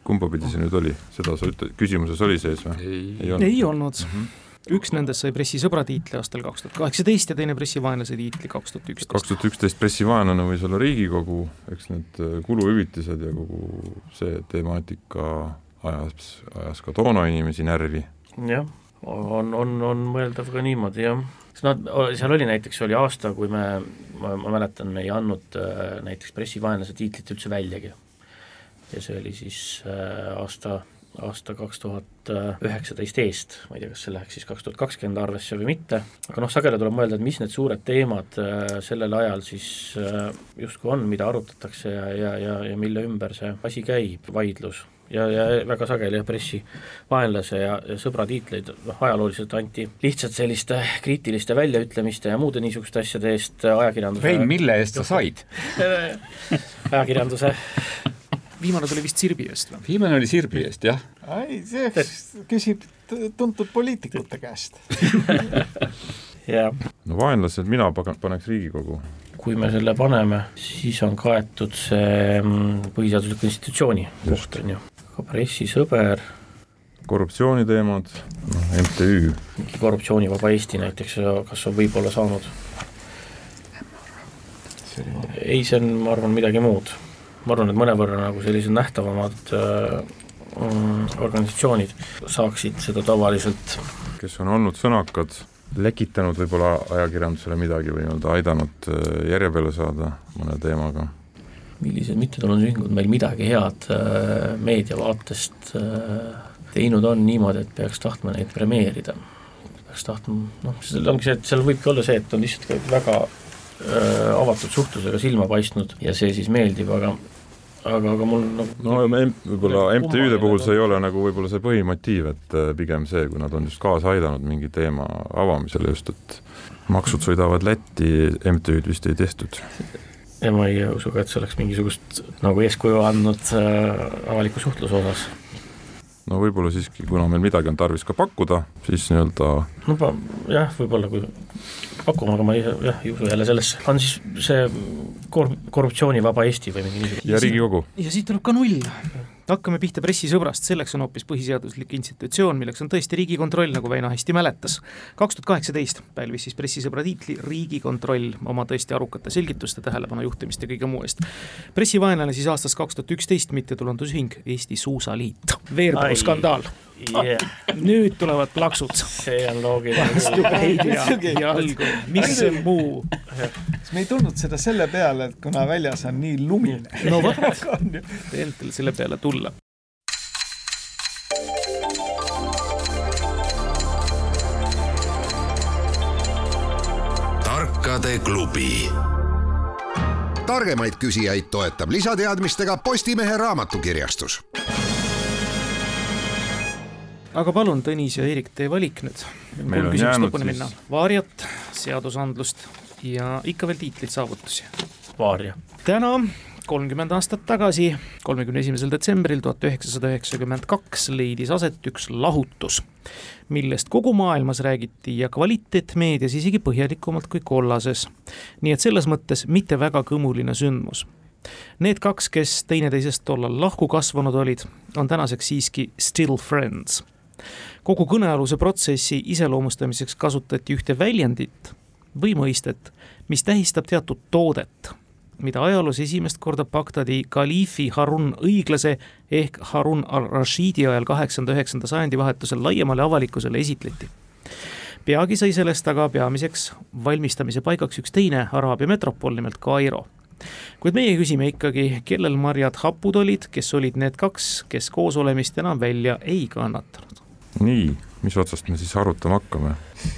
kumba pidi see nüüd oli, seda sa ütled, küsimuses oli sees või? ei, ei olnud mm. -hmm üks nendest sai pressisõbra tiitli aastal kaks tuhat kaheksateist ja teine pressivaenlase tiitli kaks tuhat üksteist. kaks tuhat üksteist pressivaenlane võis olla Riigikogu, eks need äh, kuluhüvitised ja kogu see temaatika ajas, ajas ka toona inimesi närvi. jah, on, on, on mõeldav ka niimoodi, jah noh, seal oli näiteks, oli aasta, kui me, ma, ma mäletan, me ei andnud äh, näiteks pressivaenlase tiitlit üldse väljagi. ja see oli siis äh, aasta aasta kaks tuhat üheksateist eest, ma ei tea, kas see läheks siis kaks tuhat kakskümmend arvesse või mitte, aga noh, sageli tuleb mõelda, et mis need suured teemad äh, sellel ajal siis äh, justkui on, mida arutatakse ja, ja, ja, ja mille ümber see asi käib, vaidlus. Ja, ja väga sageli jah, pressi vaenlase ja, ja sõbra tiitleid noh, ajalooliselt anti lihtsalt selliste kriitiliste väljaütlemiste ja muude niisuguste asjade eest ajakirjanduse Rein, mille eest sa said? Ajakirjanduse viimane tuli vist Sirbi eest või? viimane oli Sirbi eest, jah. ei, see küsib tuntud poliitikute käest jah. no vaenlased mina paneks Riigikogu. kui me selle paneme, siis on kaetud see mm, põhiseadusliku institutsiooni koht, on ju. aga pressisõber korruptsiooniteemad, noh, MTÜ. korruptsioonivaba Eesti näiteks, kas on võib-olla saanud? ei, see on, ma arvan, midagi muud ma arvan, et mõnevõrra nagu sellised nähtavamad äh, mm, organisatsioonid saaksid seda tavaliselt kes on olnud sõnakad, lekitanud võib-olla ajakirjandusele midagi või nii-öelda aidanud äh, järje peale saada mõne teemaga. millised mittetulundusühingud meil midagi head äh, meediavaatest teinud on niimoodi, et peaks tahtma neid premeerida? peaks tahtma, noh, seal ongi see, et seal võibki olla see, et on lihtsalt väga avatud suhtlusega silma paistnud ja see siis meeldib, aga aga, aga mul nagu no võib-olla MTÜ-de puhul see ei ole nagu võib-olla see põhimotiiv, et äh, pigem see, kui nad on just kaasa aidanud mingi teema avamisele just, et maksud sõidavad Lätti, MTÜ-d vist ei tehtud. ja ma ei usu ka, et see oleks mingisugust nagu eeskuju andnud äh, avaliku suhtluse osas no võib-olla siiski, kuna meil midagi on tarvis ka pakkuda, siis nii-öelda no jah, võib-olla kui pakkuma, aga ma ei, jah, ei usu jälle sellesse, on siis see kor-, korruptsioonivaba Eesti või mingi niisugune? Ja Riigikogu. ja siit tuleb ka null hakkame pihta pressisõbrast, selleks on hoopis põhiseaduslik institutsioon, milleks on tõesti Riigikontroll, nagu Väino hästi mäletas. kaks tuhat kaheksateist pälvis siis pressisõbra tiitli Riigikontroll oma tõesti arukate selgituste, tähelepanu juhtimist ja kõige muu eest. pressivaenlane siis aastast kaks tuhat üksteist mittetulundusühing Eesti Suusaliit, veerpaluskandaal yeah.. nüüd tulevad plaksud. see on loogiline. vastupäid ja jalgu, mis see muu. kas me ei tulnud seda selle peale, et kuna väljas on nii lumine? no vot, teen teile selle peale tulla. tarkade klubi targemaid küsijaid toetab lisateadmistega Postimehe raamatukirjastus aga palun, Tõnis ja Eerik, teie valik nüüd. meil on jäänud siis Vaariat, seadusandlust ja ikka veel tiitlit, saavutusi. Vaaria. täna kolmkümmend aastat tagasi, kolmekümne esimesel detsembril tuhat üheksasada üheksakümmend kaks leidis aset üks lahutus, millest kogu maailmas räägiti ja kvaliteetmeedias isegi põhjalikumalt kui kollases. nii et selles mõttes mitte väga kõmuline sündmus Need kaks, kes teineteisest tollal lahku kasvanud olid, on tänaseks siiski still friends kogu kõnealuse protsessi iseloomustamiseks kasutati ühte väljendit või mõistet, mis tähistab teatud toodet, mida ajaloos esimest korda Bagdadi kaliifi Harun õiglase ehk Harun al-Rashidi ajal kaheksanda, üheksanda sajandi vahetusel laiemale avalikkusele esitleti. peagi sai sellest aga peamiseks valmistamise paigaks üks teine Araabia metropol, nimelt Kairo kuid meie küsime ikkagi, kellel marjad hapud olid, kes olid need kaks, kes koosolemist enam välja ei kannatanud nii, mis otsast me siis arutama hakkame?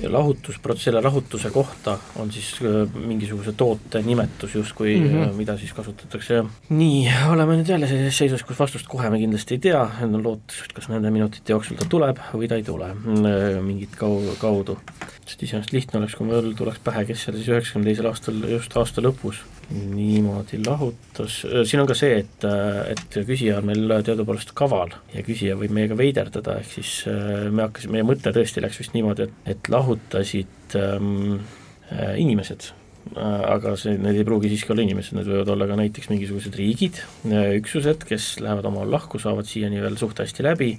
lahutus, selle lahutuse kohta on siis äh, mingisuguse toote nimetus justkui mm, -hmm. mida siis kasutatakse nii, oleme nüüd jälle sellises seisus, kus vastust kohe me kindlasti ei tea, on lootus, et kas nende minutite jooksul ta tuleb või ta ei tule äh, mingit kau-, kaudu. sest iseenesest lihtne oleks, kui mul tuleks pähe, kes seal siis üheksakümne teisel aastal, just aasta lõpus niimoodi lahutus, siin on ka see, et, et küsija on meil teadupoolest kaval ja küsija võib meiega veiderdada, ehk siis äh, me hakkasime, meie mõte tõesti läks vist niimoodi, et, et lahutasid ähm, äh, inimesed. Äh, aga see, need ei pruugi siiski olla inimesed, need võivad olla ka näiteks mingisugused riigid, üksused, kes lähevad omavahel lahku, saavad siiani veel suht hästi läbi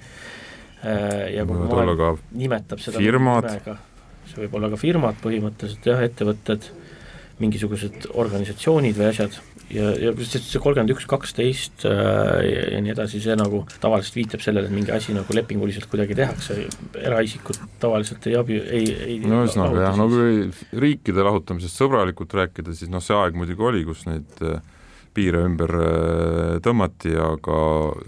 ja kui maailm nimetab seda firmad, see võib olla ka firmad põhimõtteliselt jah, ettevõtted mingisugused organisatsioonid või asjad. Ja, ja see kolmkümmend üks, kaksteist äh, ja, ja nii edasi, see nagu tavaliselt viitab sellele, et mingi asi nagu lepinguliselt kuidagi tehakse, eraisikud tavaliselt ei abi, ei, ei no ühesõnaga jah, no kui riikide lahutamisest sõbralikult rääkida, siis noh, see aeg muidugi oli, kus neid äh, piire ümber äh, tõmmati, aga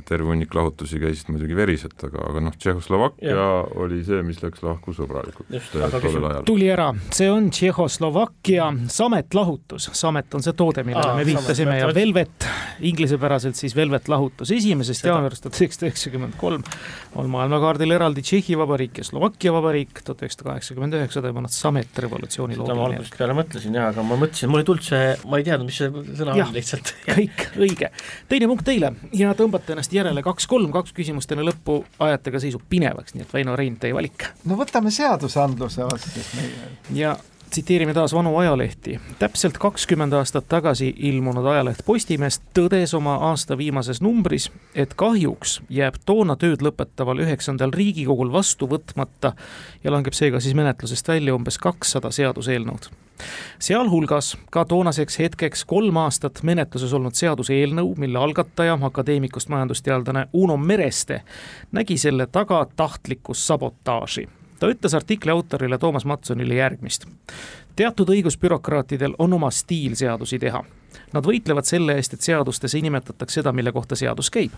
terve hunnik lahutusi käisid muidugi veriselt, aga, aga noh, Tšehhoslovakkia ja. oli see, mis läks lahku sõbralikult äh, tollel ajal. tuli ära, see on Tšehhoslovakkia Samet lahutus, Samet on see toode, millele Aa, me viitasime ja Velvet, inglisepäraselt siis Velvet lahutus, esimesest jaanuarist tuhat üheksasada üheksakümmend kolm on maailmakaardil eraldi Tšehhi Vabariik ja Slovakkia Vabariik, tuhat üheksasada kaheksakümmend üheksa toimunud Samet revolutsiooni loomine. seda ma algusest peale mõtlesin jaa, aga ma mõtlesin, mul ei tulnud see, ma ei teadnud, mis see sõna on lihtsalt kõik õige. teine punkt teile ja tõmbate ennast järele kaks-kolm, kaks küsimust enne lõppu ajate ka seisu pinevaks, nii et Väino Rein, teie valik. no võtame seadusandluse vastu siis meie. ja tsiteerime taas vanu ajalehti. täpselt kakskümmend aastat tagasi ilmunud ajaleht Postimees tõdes oma aasta viimases numbris, et kahjuks jääb toona tööd lõpetaval üheksandal Riigikogul vastu võtmata ja langeb seega siis menetlusest välja umbes kakssada seaduseelnõud sealhulgas ka toonaseks hetkeks kolm aastat menetluses olnud seaduseelnõu, mille algataja, akadeemikust majandusteadlane Uno Mereste nägi selle taga tahtlikku sabotaaži ta ütles artikli autorile Toomas Matsonile järgmist. teatud õigusbürokraatidel on oma stiil seadusi teha. Nad võitlevad selle eest, et seadustes ei nimetataks seda, mille kohta seadus käib.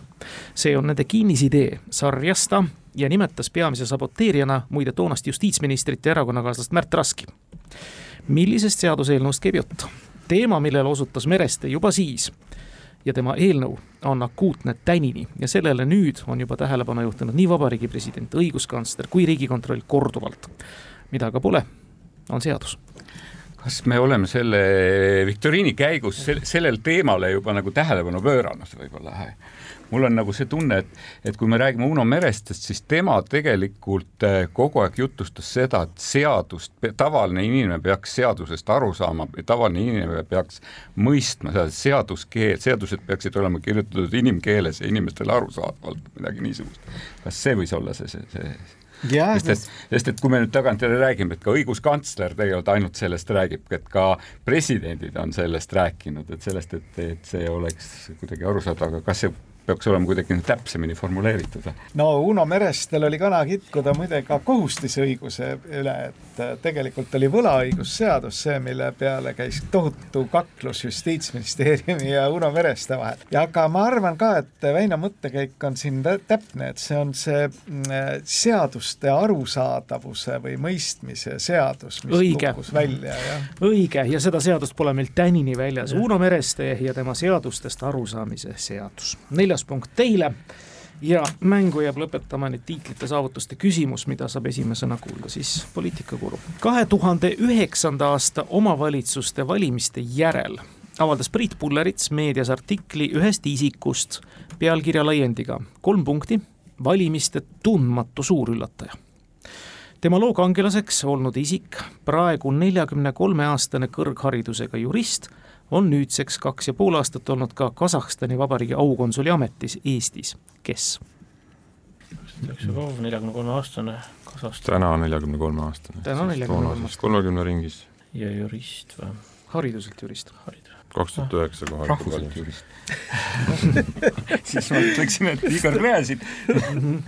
see on nende kinnisidee, sarjas ta ja nimetas peamise saboteerijana muide toonast justiitsministrit ja erakonnakaaslast Märt Raski. millisest seaduseelnõust käib jutt? teema, millele osutas Mereste juba siis ja tema eelnõu on akuutne tänini ja sellele nüüd on juba tähelepanu juhtinud nii Vabariigi President, õiguskantsler kui Riigikontroll korduvalt. mida aga pole, on seadus kas me oleme selle viktoriini käigus sellel teemale juba nagu tähelepanu pööranud võib-olla? mul on nagu see tunne, et, et kui me räägime Uno Merestest, siis tema tegelikult äh, kogu aeg jutustas seda, et seadust, tavaline inimene peaks seadusest aru saama, tavaline inimene peaks mõistma seda seaduskeel, seadused peaksid olema kirjutatud inimkeeles ja inimestele arusaadavalt, midagi niisugust. kas see võis olla see, see, see sest et, sest et kui me nüüd tagantjärele räägime, et ka õiguskantsler tegelikult ainult sellest räägib, et ka presidendid on sellest rääkinud, et sellest, et, et see oleks kuidagi arusaadav, aga kas see peaks olema kuidagi täpsemini formuleeritud. no Uno Merestel oli kana kitkuda muide ka kohustisõiguse üle, et äh, tegelikult oli võlaõigusseadus see, mille peale käis tohutu kaklus Justiitsministeeriumi ja Uno Mereste vahel. ja aga ma arvan ka, et Väino mõttekäik on siin täpne, et see on see mm, äh, seaduste arusaadavuse või mõistmise seadus, mis õige. kukkus välja, jah. õige, ja seda seadust pole meil tänini väljas, Uno Mereste ja tema seadustest arusaamise seadus. neljas neljas punkt teile ja mängu jääb lõpetama nüüd tiitlite saavutuste küsimus, mida saab esimesena kuulda siis poliitikakuru. kahe tuhande üheksanda aasta omavalitsuste valimiste järel avaldas Priit Pullerits meedias artikli ühest isikust pealkirja laiendiga kolm punkti, valimiste tundmatu suurüllataja. tema loo kangelaseks olnud isik, praegu neljakümne kolme aastane kõrgharidusega jurist on nüüdseks kaks ja pool aastat olnud ka Kasahstani Vabariigi aukonsuli ametis Eestis. kes? neljakümne kolme aastane Kasahstan. täna neljakümne kolme aastane. täna neljakümne kolme aastane. kolmekümne ringis. ja jurist või? hariduselt jurist. kaks tuhat üheksa kohalikud valimised. siis ma ütleksin, et Igor Gräzin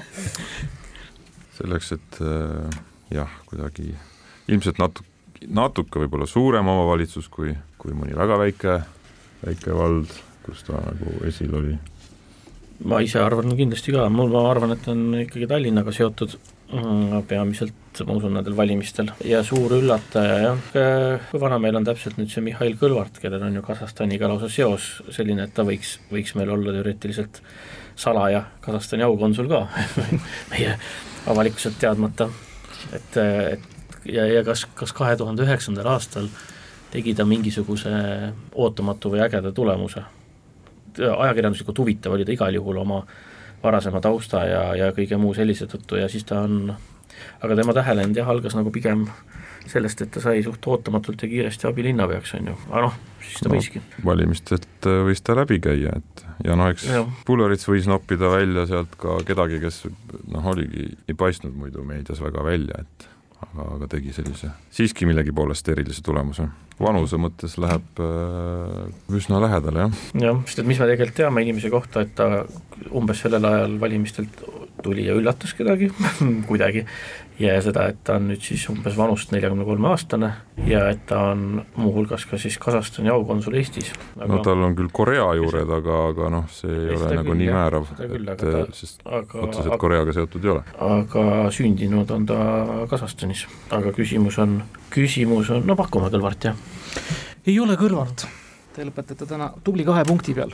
selleks, et äh, jah, kuidagi ilmselt natuke natuke võib-olla suurem omavalitsus kui, kui mõni väga väike, väike vald, kus ta nagu esil oli? ma ise arvan kindlasti ka, mul, ma arvan, et on ikkagi Tallinnaga seotud mm, peamiselt, ma usun, nendel valimistel. Ja suur üllataja jah, kui vana meil on täpselt nüüd see Mihhail Kõlvart, kellel on ju Kasahstaniga lausa seos selline, et ta võiks, võiks meil olla teoreetiliselt salaja Kasahstani aukonsul ka meie avalikkuselt teadmata, et, et ja, ja kas, kas kahe tuhande üheksandal aastal tegi ta mingisuguse ootamatu või ägeda tulemuse. ajakirjanduslikult huvitav oli ta igal juhul oma varasema tausta ja, ja kõige muu sellise tõttu ja siis ta on, aga tema tähelend jah, algas nagu pigem sellest, et ta sai suht ootamatult ja kiiresti abilinnapeaks, on ju, aga noh, siis ta no, võiski. valimistelt äh, võis ta läbi käia, et ja noh, eks Pullerits võis noppida välja sealt ka kedagi, kes noh, oligi, ei paistnud muidu meedias väga välja, et aga, aga tegi sellise siiski millegi poolest erilise tulemuse. vanuse mõttes läheb äh, üsna lähedale, jah. jah, sest et mis me tegelikult teame inimese kohta, et ta umbes sellel ajal valimistelt tuli ja üllatas kedagi kuidagi ja seda, et ta on nüüd siis umbes vanust neljakümne kolme aastane ja et ta on muuhulgas ka siis Kasahstani aukonsul Eestis aga.... no tal on küll Korea juured, aga, aga noh, see ei ole nagu küll, nii määrav, et ta, sest aga, otseselt aga, Koreaga seotud ei ole. aga sündinud on ta Kasahstanis, aga küsimus on, küsimus on, no pakume Kõlvart, jah? ei ole Kõlvart te lõpetate täna tubli kahe punkti peal.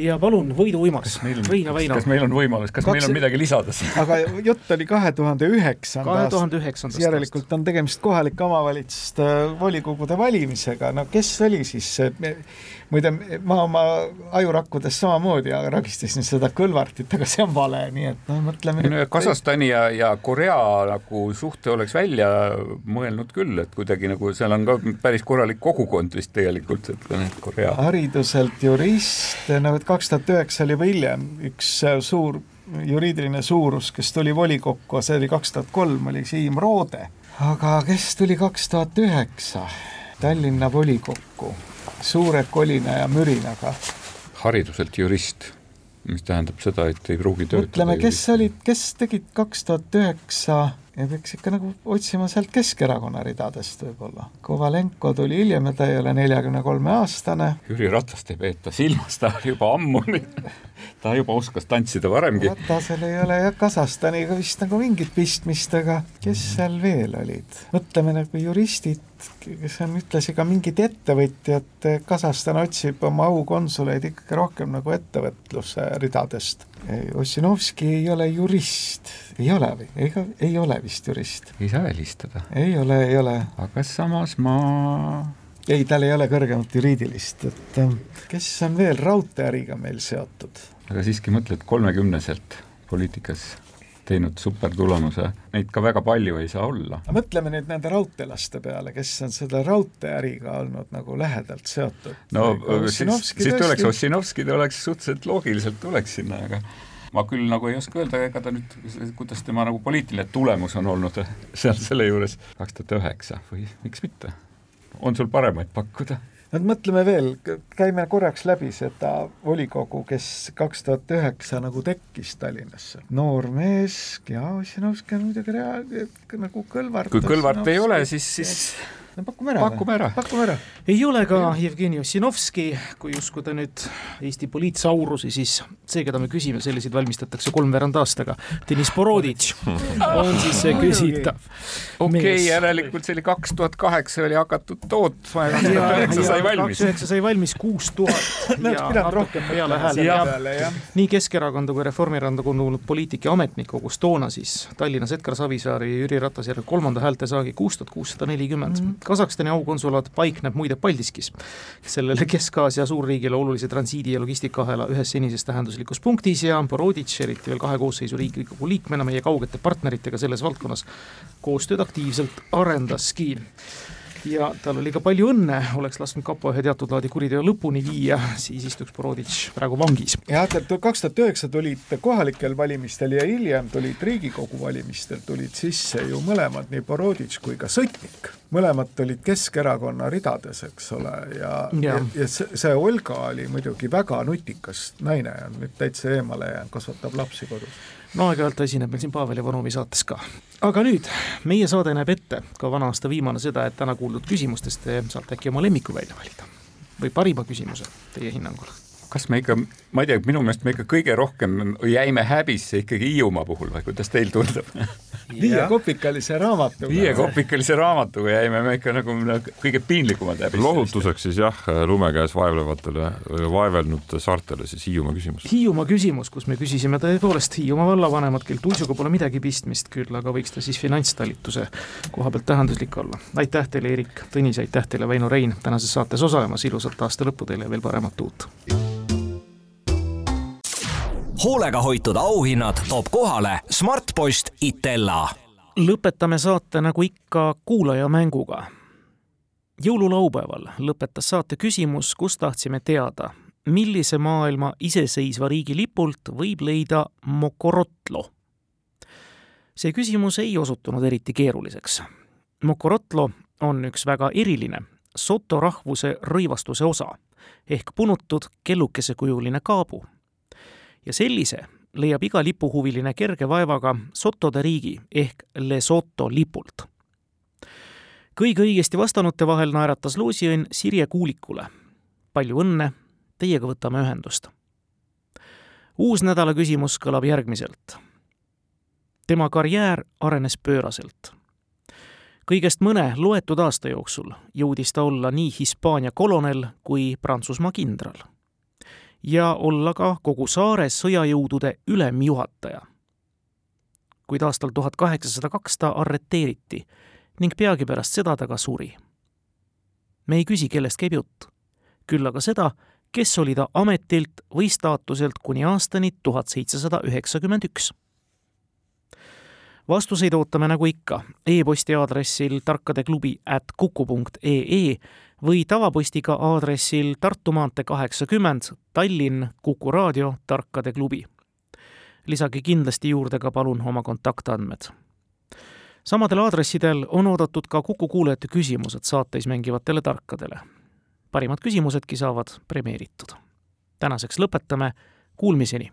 Ja palun, võiduuimas, Reina Väino. kas meil on võimalus, kas Kaks... meil on midagi lisada aga jutt oli kahe tuhande üheksanda kahe tuhande üheksandast järelikult on tegemist kohalike omavalitsuste volikogude valimisega, no kes oli siis see muide, ma oma ajurakkudes samamoodi ragistasin seda Kõlvartit, aga see on vale, nii et noh, mõtleme no, Kasahstani ja, ja Korea nagu suhte oleks välja mõelnud küll, et kuidagi nagu seal on ka päris korralik kogukond vist tegelikult, et need Korea. hariduselt jurist, no et kaks tuhat üheksa oli juba hiljem üks suur juriidiline suurus, kes tuli volikokku, see oli kaks tuhat kolm, oli Siim Roode. aga kes tuli kaks tuhat üheksa Tallinna volikokku? Suure kolina ja mürinaga. hariduselt jurist, mis tähendab seda, et ei pruugi töötada. ütleme, kes olid, kes tegid kaks tuhat üheksa ja peaks ikka nagu otsima sealt Keskerakonna ridadest võib-olla. Kovalenko tuli hiljem ja ta ei ole neljakümne kolme aastane. Jüri Ratast ei peeta silmas, ta oli juba ammu ta juba oskas tantsida varemgi. Ratasel ei ole jah Kasahstaniga vist nagu mingit pistmist, aga kes seal veel olid? mõtleme nagu juristid, on ühtlasi ka mingid ettevõtjad, Kasahstan otsib oma aukonsuleid ikkagi rohkem nagu ettevõtluse ridadest. Ossinovski ei ole jurist, ei ole või? ega ei ole vist jurist. ei saa välistada. ei ole, ei ole. aga samas ma ei, tal ei ole kõrgemat juriidilist, et ähm, kes on veel raudteeäriga meil seotud? aga siiski mõtled kolmekümneselt poliitikas teinud supertulemuse, neid ka väga palju ei saa olla. mõtleme nüüd nende raudteelaste peale, kes on seda raudteeäriga olnud nagu lähedalt seotud. no siis, siis tuleks Ossinovski, ta oleks suhteliselt loogiliselt tuleks sinna, aga ma küll nagu ei oska öelda, ega ta nüüd, kuidas tema nagu poliitiline tulemus on olnud seal selle juures kaks tuhat üheksa või miks mitte. on sul paremaid pakkuda? No mõtleme veel, käime korraks läbi seda volikogu, kes kaks tuhat üheksa nagu tekkis Tallinnasse. noor mees, ja Ossinovski on muidugi rea-, nagu Kõlvart. kui Kõlvart ei ole, siis, siis no pakume ära. pakume ära. pakume ära. ei ole ka Jevgeni Ossinovski, kui uskuda nüüd Eesti poliitsaurusi, siis see, keda me küsime, selliseid valmistatakse kolmveerand aastaga. Deniss Boroditš on siis see küsitav. okei okay,, järelikult see oli kaks tuhat kaheksa oli hakatud tootma ja kaks tuhat üheksa sai valmis. kaks üheksa sai valmis kuus tuhat ja natuke peale hääle. nii Keskerakonda kui Reformierakonda kuulunud poliitik ja ametnik kogus toona siis Tallinnas Edgar Savisaari ja Jüri Ratase järel kolmanda häältesaagi kuus tuhat kuussada nelikümmend mhm. Kasahstani aukonsulaat paikneb muide Paldiskis, sellele Kesk-Aasia suurriigile olulise transiidi- ja logistikaahela ühes senises tähenduslikus punktis ja Boroditš, eriti veel kahe koosseisu Riigikogu liikmena meie kaugete partneritega selles valdkonnas, koostööd aktiivselt arendaski ja tal oli ka palju õnne, oleks lasknud kapo ühe teatud laadi kuriteo lõpuni viia, siis istuks Boroditš praegu vangis. jah, tead kaks tuhat üheksa tulid kohalikel valimistel ja hiljem tulid Riigikogu valimistel, tulid sisse ju mõlemad, nii Boroditš kui ka Sõtnik. mõlemad tulid Keskerakonna ridades, eks ole, ja, ja, ja see, see Olga oli muidugi väga nutikas naine, on nüüd täitsa eemale jäänud, kasvatab lapsi kodus no aeg-ajalt ta esineb meil siin Pavel Ivanovi saates ka. aga nüüd, meie saade näeb ette, ka vana aasta viimane, seda, et täna kuuldud küsimustest te saate äkki oma lemmiku välja valida. või parima küsimuse teie hinnangul kas me ikka, ma ei tea, minu meelest me ikka kõige rohkem jäime häbisse ikkagi Hiiumaa puhul või kuidas teil tundub viiekopikalise raamatuga. viiekopikalise raamatuga jäime me ikka nagu kõige piinlikumad häbisse. lohutuseks siis jah, lume käes vaevlevatele, vaevelnud saartele siis Hiiumaa küsimus. Hiiumaa küsimus, kus me küsisime tõepoolest Hiiumaa vallavanemat, kel tuisuga pole midagi pistmist küll, aga võiks ta siis finantstalituse koha pealt tähenduslik olla. aitäh teile, Eerik Tõnis, aitäh teile, Väino Rein, tänases saates osalemast, ilusat aasta lõppu teile ja veel paremat uut! Hoolega hoitud auhinnad toob kohale Smartpost Itella. lõpetame saate nagu ikka kuulajamänguga. jõululaupäeval lõpetas saate küsimus, kus tahtsime teada, millise maailma iseseisva riigi lipult võib leida Mokorotlo. see küsimus ei osutunud eriti keeruliseks. Mokorotlo on üks väga eriline soto rahvuse rõivastuse osa ehk punutud kellukesekekujuline kaabu ja sellise leiab iga lipuhuviline kerge vaevaga Sotode riigi ehk Lesotho lipult. kõige õigesti vastanute vahel naeratas loosiõnn Sirje Kuulikule. palju õnne, teiega võtame ühendust. uus nädala küsimus kõlab järgmiselt. tema karjäär arenes pööraselt kõigest mõne loetud aasta jooksul jõudis ta olla nii Hispaania kolonel kui Prantsusmaa kindral ja olla ka kogu saare sõjajõudude ülemjuhataja. kuid aastal tuhat kaheksasada kaks ta arreteeriti ning peagi pärast seda ta ka suri. me ei küsi, kellest käib jutt, küll aga seda, kes oli ta ametilt või staatuselt kuni aastani tuhat seitsesada üheksakümmend üks vastuseid ootame nagu ikka e-posti aadressil tarkadeklubi at kuku punkt ee või tavapostiga aadressil Tartu maantee kaheksakümmend, Tallinn, Kuku raadio, Tarkade klubi. lisage kindlasti juurde ka palun oma kontaktandmed. samadel aadressidel on oodatud ka Kuku kuulajate küsimused saates mängivatele tarkadele. parimad küsimusedki saavad premeeritud. tänaseks lõpetame, kuulmiseni